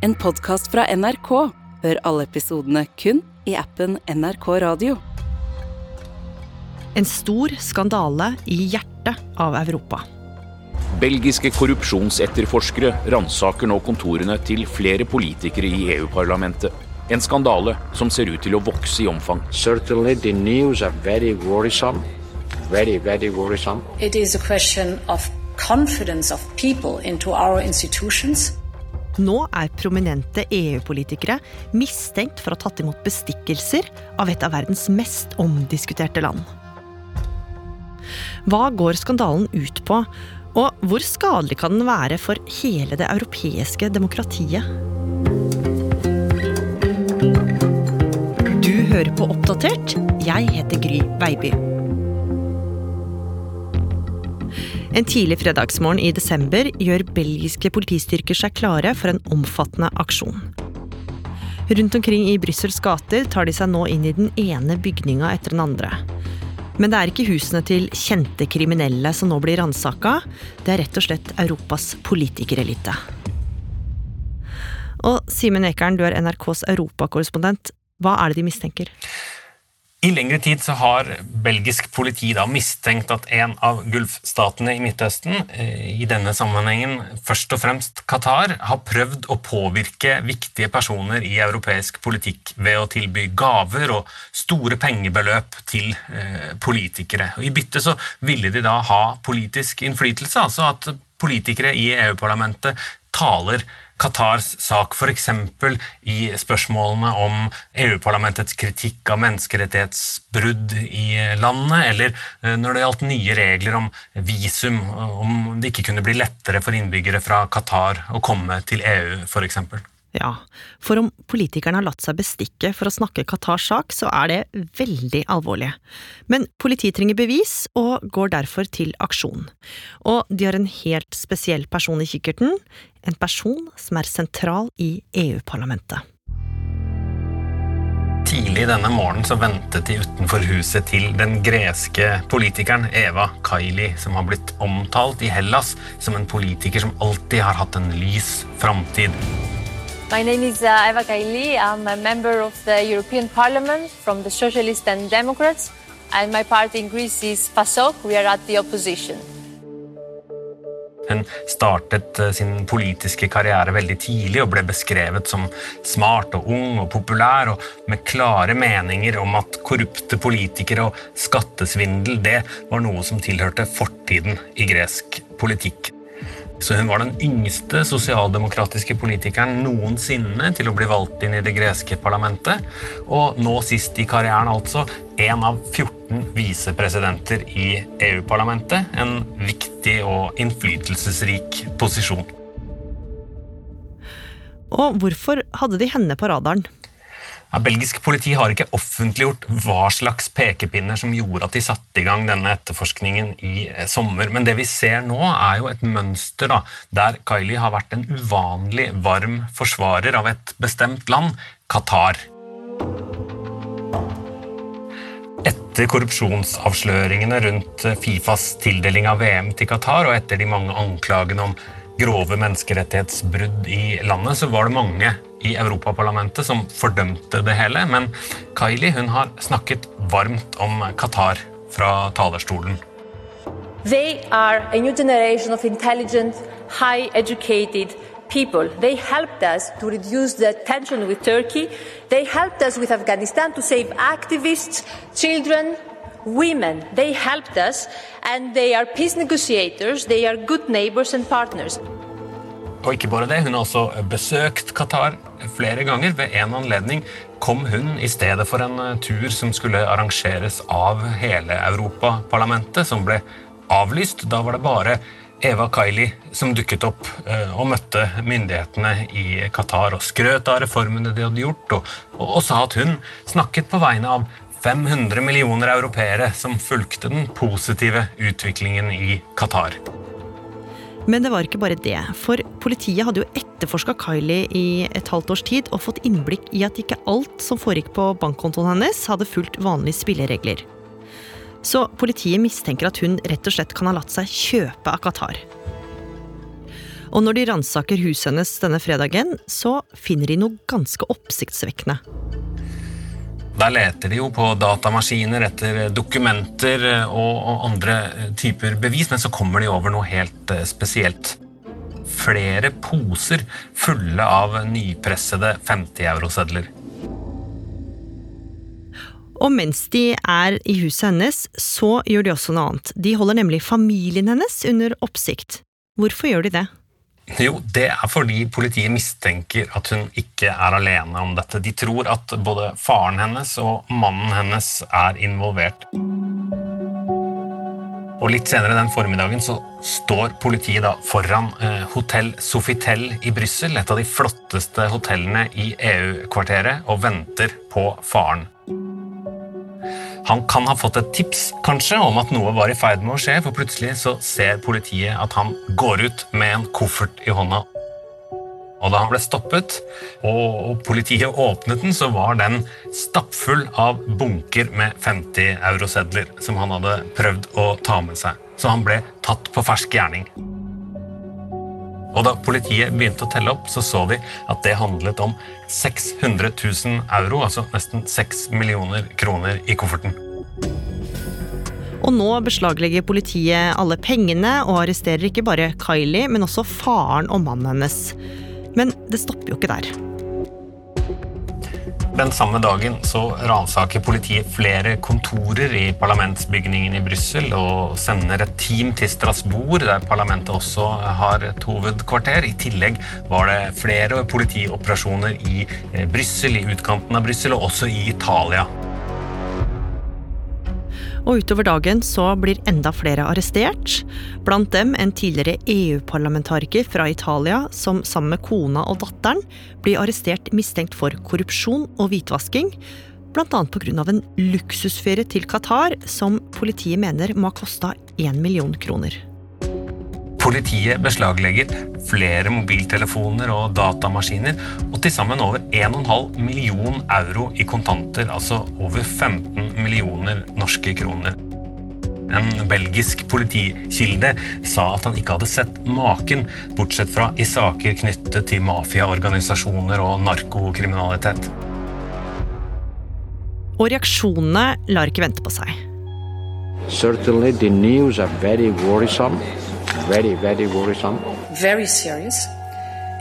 En podkast fra NRK. Hør alle episodene kun i appen NRK Radio. En stor skandale i hjertet av Europa. Belgiske korrupsjonsetterforskere ransaker nå kontorene til flere politikere i EU-parlamentet. En skandale som ser ut til å vokse i omfang. Certainly, the news are very worrisome. Very, very worrisome. It is a question of confidence of people into our institutions. Nå er prominente EU-politikere mistenkt for å ha tatt imot bestikkelser av et av verdens mest omdiskuterte land. Hva går skandalen ut på, og hvor skadelig kan den være for hele det europeiske demokratiet? Du hører på Oppdatert. Jeg heter Gry Veiby. En tidlig fredagsmorgen i desember gjør belgiske politistyrker seg klare for en omfattende aksjon. Rundt omkring i Brussels gater tar de seg nå inn i den ene bygninga etter den andre. Men det er ikke husene til kjente kriminelle som nå blir ransaka, det er rett og slett Europas politikerelite. Og Simen Ekern, du er NRKs europakorrespondent. Hva er det de mistenker? I lengre tid så har belgisk politi da mistenkt at en av gulfstatene i Midtøsten, eh, i denne sammenhengen først og fremst Qatar, har prøvd å påvirke viktige personer i europeisk politikk ved å tilby gaver og store pengebeløp til eh, politikere. Og I bytte så ville de da ha politisk innflytelse, altså at politikere i EU-parlamentet taler Qatars sak f.eks. i spørsmålene om EU-parlamentets kritikk av menneskerettighetsbrudd i landet, eller eh, når det gjaldt nye regler om visum, om det ikke kunne bli lettere for innbyggere fra Qatar å komme til EU f.eks. Ja, for om politikerne har latt seg bestikke for å snakke Qatars sak, så er det veldig alvorlig. Men politiet trenger bevis, og går derfor til aksjon. Og de har en helt spesiell person i kikkerten, en person som er sentral i EU-parlamentet. Tidlig denne morgenen så ventet de utenfor huset til den greske politikeren Eva Kaili, som har blitt omtalt i Hellas som en politiker som alltid har hatt en lys framtid. My name is uh, Eva Kaili. I'm a member of the European Parliament from the Socialists and Democrats, and my party in Greece is PASOK. We are at the opposition. Hun startet uh, sin politiske karriere veldig tidlig og ble beskrevet som smart og ung og populær, og med klare meninger om at korrupte politikere og skattesvindel det var noe som tilhørte fortiden i gresk politikk. Så hun var den yngste sosialdemokratiske politikeren noensinne til å bli valgt inn i det greske parlamentet. Og nå sist i karrieren altså en av 14 visepresidenter i EU-parlamentet. En viktig og innflytelsesrik posisjon. Og hvorfor hadde de henne på radaren? Ja, belgisk politi har ikke offentliggjort hva slags pekepinner som gjorde at de satte i gang denne etterforskningen i eh, sommer, men det vi ser nå, er jo et mønster da, der Kylie har vært en uvanlig varm forsvarer av et bestemt land, Qatar. Etter korrupsjonsavsløringene rundt Fifas tildeling av VM til Qatar, og etter de mange anklagene om grove menneskerettighetsbrudd i landet, så var det mange i Europaparlamentet som fordømte det hele. Men Kylie hun har snakket varmt om Qatar fra talerstolen. They are a new generation of intelligent, high educated people. They helped us to reduce the tension with Turkey. They helped us with Afghanistan to save activists, children, women. They helped us, and they are peace negotiators. They are good neighbors and partners. Og ikke bare det, hun har også besøkt Qatar flere ganger. Ved en anledning kom hun i stedet for en tur som skulle arrangeres av hele Europaparlamentet, som ble avlyst. Da var det bare Eva Kaili som dukket opp eh, og møtte myndighetene i Qatar og skrøt av reformene de hadde gjort, og, og, og sa at hun snakket på vegne av 500 millioner europeere som fulgte den positive utviklingen i Qatar. Men det var ikke bare det, for politiet hadde jo etterforska Kylie i et halvt års tid og fått innblikk i at ikke alt som foregikk på bankkontoen hennes, hadde fulgt vanlige spilleregler. Så politiet mistenker at hun rett og slett kan ha latt seg kjøpe av Qatar. Og når de ransaker huset hennes denne fredagen, så finner de noe ganske oppsiktsvekkende. Der leter de jo på datamaskiner etter dokumenter og andre typer bevis, men så kommer de over noe helt eh, spesielt. Flere poser fulle av nypressede 50-eurosedler. Og mens de er i huset hennes, så gjør de også noe annet. De holder nemlig familien hennes under oppsikt. Hvorfor gjør de det? Jo, det er fordi politiet mistenker at hun ikke er alene om dette. De tror at både faren hennes og mannen hennes er involvert. Og Litt senere den formiddagen så står politiet da foran eh, Hotell Sofitel i Brussel, et av de flotteste hotellene i EU-kvarteret, og venter på faren. Han kan ha fått et tips kanskje, om at noe var i ferd med å skje, for plutselig så ser politiet at han går ut med en koffert i hånda. Og Da han ble stoppet og politiet åpnet den, så var den stappfull av bunker med 50 eurosedler som han hadde prøvd å ta med seg. Så han ble tatt på fersk gjerning. Og Da politiet begynte å telle opp, så så de at det handlet om 600 000 euro, altså nesten 6 millioner kroner, i kofferten. Og nå beslaglegger politiet alle pengene og arresterer ikke bare Kylie, men også faren og mannen hennes. Men det stopper jo ikke der. Den samme dagen så ransaker politiet flere kontorer i parlamentsbygningen i Brussel og sender et team til Strasbourg, der parlamentet også har et hovedkvarter. I tillegg var det flere politioperasjoner i eh, Brussel, i utkanten av Brussel, og også i Italia. Og utover dagen så blir enda flere arrestert. Blant dem en tidligere EU-parlamentariker fra Italia som sammen med kona og datteren blir arrestert mistenkt for korrupsjon og hvitvasking. Bl.a. pga. en luksusferie til Qatar som politiet mener må ha kosta én million kroner. Politiet beslaglegger flere mobiltelefoner og datamaskiner, og til sammen over 1,5 million euro i kontanter, altså over 15 millioner norske kroner. En belgisk politikilde sa at han ikke hadde sett maken, bortsett fra i saker knyttet til mafiaorganisasjoner og narkokriminalitet. Og reaksjonene lar ikke vente på seg. Certainly, the news are very worrisome. Very, very worrisome. Very serious.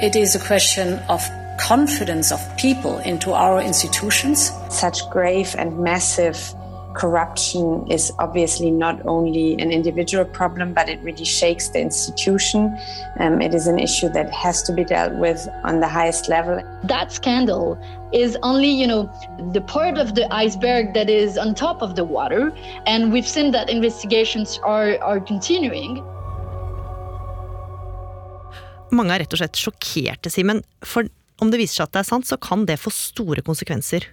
It is a question of confidence of people into our institutions. Such grave and massive corruption is obviously not only an individual problem, but it really shakes the institution. Um, it is an issue that has to be dealt with on the highest level. That scandal is only, you know, the part of the iceberg that is on top of the water, and we've seen that investigations are, are continuing. Mange er rett og slett sjokkerte, Simen. For om det viser seg at det er sant, så kan det få store konsekvenser.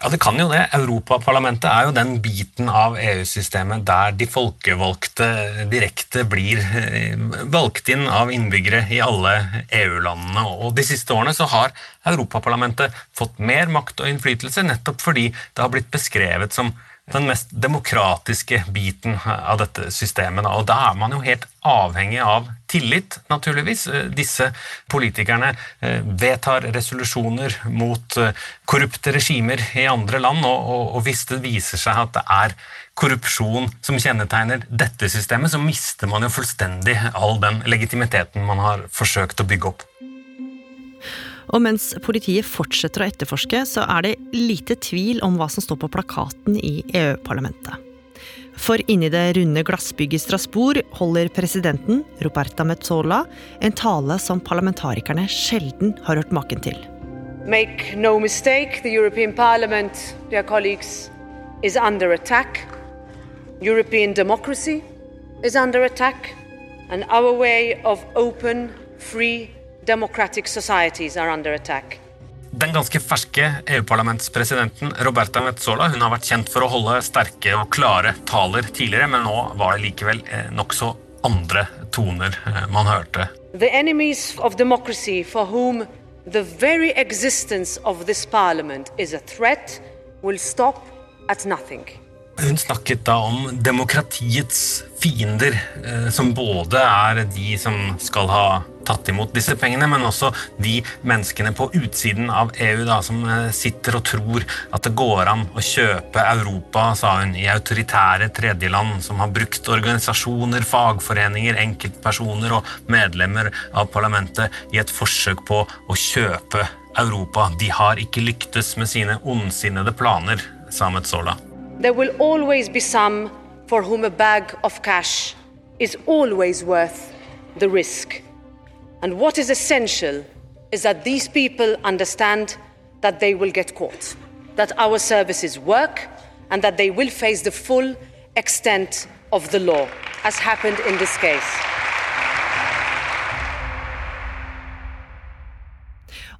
Ja, det kan jo det. Europaparlamentet er jo den biten av EU-systemet der de folkevalgte direkte blir eh, valgt inn av innbyggere i alle EU-landene. Og de siste årene så har Europaparlamentet fått mer makt og innflytelse nettopp fordi det har blitt beskrevet som den mest demokratiske biten av dette systemet. Og da er man jo helt avhengig av tillit, naturligvis. Eh, disse politikerne eh, vedtar resolusjoner mot eh, korrupte regimer i andre land, og, hvis det viser seg at det er korrupsjon som kjennetegner dette systemet, så mister man jo fullstendig all den legitimiteten man har forsøkt å bygge opp. Og mens politiet fortsetter å etterforske, så er det lite tvil om hva som står på plakaten i EU-parlamentet. For inni det runde glassbygget i Strasbourg holder presidenten, Roberta Metzola, en tale som parlamentarikerne sjelden har hørt maken til. Make no mistake, the European Parliament, dear colleagues, is under attack. European democracy is under attack, and our way of open, free democratic societies are under attack. Den ganske ferske EU-parlamentspresidenten Roberta Metzola hun har vært kjent for å holde sterke og klare taler tidligere, men nå var det likevel eh, nokså andre toner eh, man hørte. The enemies of democracy for whom the very existence of this parliament is a threat will stop at nothing. Hun snakket da om demokratiets fiender, eh, som både er de som skal ha tatt imot disse pengene, men også de menneskene på utsiden av EU da, som eh, sitter og tror at det går an å kjøpe Europa, sa hun, i autoritære tredjeland som har brukt organisasjoner, fagforeninger, enkeltpersoner og medlemmer av parlamentet i et forsøk på å kjøpe Europa. De har ikke lyktes med sine ondsinnede planer, sa Metzola. There will always be some for whom a bag of cash is always worth the risk. And what is essential is that these people understand that they will get caught, that our services work, and that they will face the full extent of the law, as happened in this case.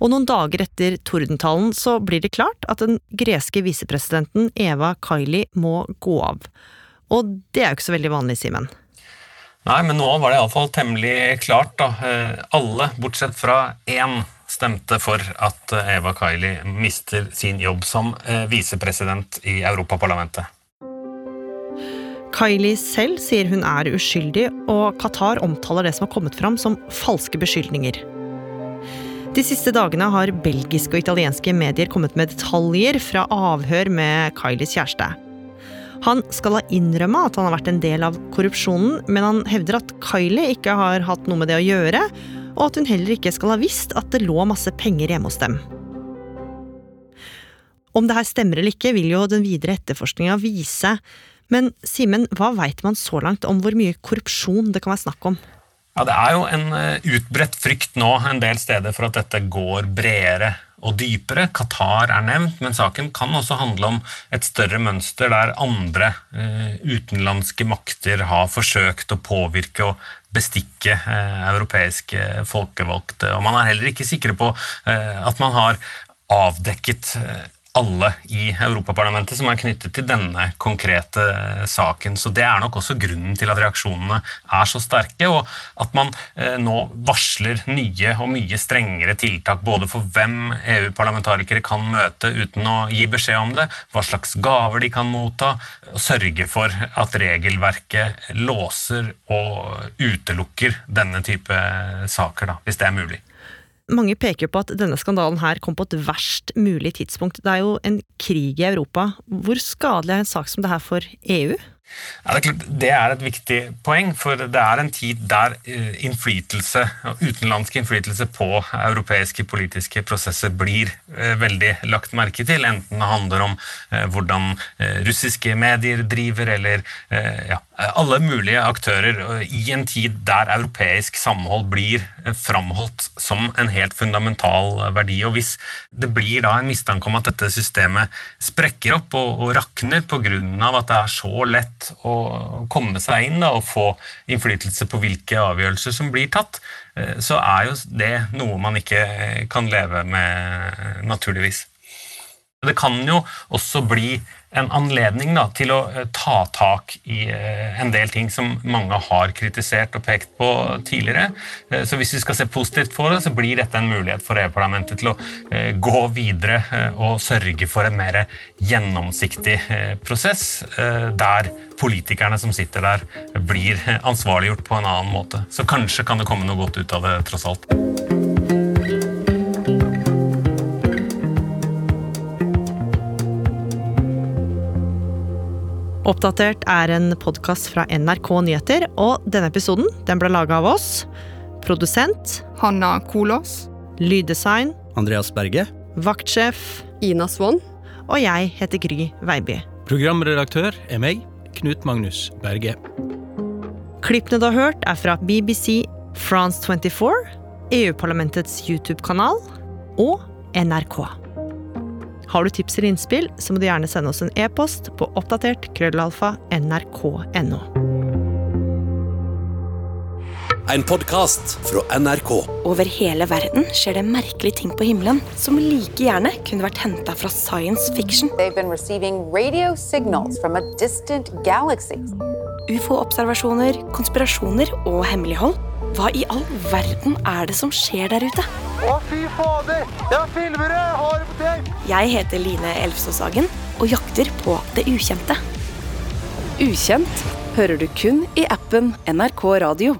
Og noen dager etter tordentalen så blir det klart at den greske visepresidenten Eva Kaili må gå av. Og det er jo ikke så veldig vanlig, Simen. Nei, men nå var det iallfall temmelig klart. da. Eh, alle, bortsett fra én, stemte for at Eva Kaili mister sin jobb som eh, visepresident i Europaparlamentet. Kaili selv sier hun er uskyldig, og Qatar omtaler det som har kommet fram som falske beskyldninger. De siste dagene har belgiske og italienske medier kommet med detaljer fra avhør med Kylies kjæreste. Han skal ha innrømma at han har vært en del av korrupsjonen, men han hevder at Kylie ikke har hatt noe med det å gjøre, og at hun heller ikke skal ha visst at det lå masse penger hjemme hos dem. Om det her stemmer eller ikke, vil jo den videre etterforskninga vise, men Simen, hva veit man så langt om hvor mye korrupsjon det kan være snakk om? Ja, Det er jo en eh, utbredt frykt nå en del steder for at dette går bredere og dypere. Qatar er nevnt, men saken kan også handle om et større mønster der andre eh, utenlandske makter har forsøkt å påvirke og bestikke eh, europeiske folkevalgte. Og man er heller ikke sikre på eh, at man har avdekket eh, alle i Europaparlamentet som er knyttet til denne konkrete saken. Så Det er nok også grunnen til at reaksjonene er så sterke, og at man eh, nå varsler nye og mye strengere tiltak både for hvem EU-parlamentarikere kan møte uten å gi beskjed om det, hva slags gaver de kan motta, og sørge for at regelverket låser og utelukker denne type saker, da, hvis det er mulig. Mange peker på at denne skandalen her kom på et verst mulig tidspunkt. Det er jo en krig i Europa. Hvor skadelig er en sak som det her for EU? Ja, det, er klart, det er et viktig poeng, for det er en tid der eh, innflytelse, utenlandsk innflytelse på europeiske politiske prosesser blir eh, veldig lagt merke til. Enten det handler om eh, hvordan russiske medier driver, eller ja, alle mulige aktører. I en tid der europeisk samhold blir framholdt som en helt fundamental verdi. Og hvis det blir da en mistanke om at dette systemet sprekker opp og, og rakner pga. at det er så lett å komme seg inn da, og få innflytelse på hvilke avgjørelser som blir tatt, eh, så er jo det noe man ikke kan leve med naturligvis. Det kan jo også bli en anledning da, til å eh, ta tak i eh, en del ting som mange har kritisert og pekt på tidligere. Eh, så hvis vi skal se positivt på det, så blir dette en mulighet for EU-parlamentet til å gå videre og sørge for en mer gjennomsiktig prosess, der politikerne som sitter der, blir ansvarliggjort på en annen måte. Så kanskje kan det komme noe godt ut av det, tross alt. Oppdatert er en podkast fra NRK Nyheter, og denne episoden den ble laga av oss. Produsent Hanna Kolås. Lyddesign Andreas Berge. Vaktsjef Ina Swann. Og jeg heter Gry Veiby. Programredaktør er meg, Knut Magnus Berge. Klippene du har hørt, er fra BBC, France 24, EU-parlamentets YouTube-kanal og NRK. Har du tips eller innspill, så må du gjerne sende oss en e-post på oppdatert krøllalfa nrk.no. En podkast fra NRK. Over hele verden skjer det merkelige ting på himmelen som like gjerne kunne vært henta fra science fiction. Ufo-observasjoner, konspirasjoner og hemmelighold. Hva i all verden er det som skjer der ute? Å, fy fader! Jeg filmer det! Har det på tape! Jeg heter Line Elfsåshagen og jakter på det ukjente. Ukjent hører du kun i appen NRK Radio.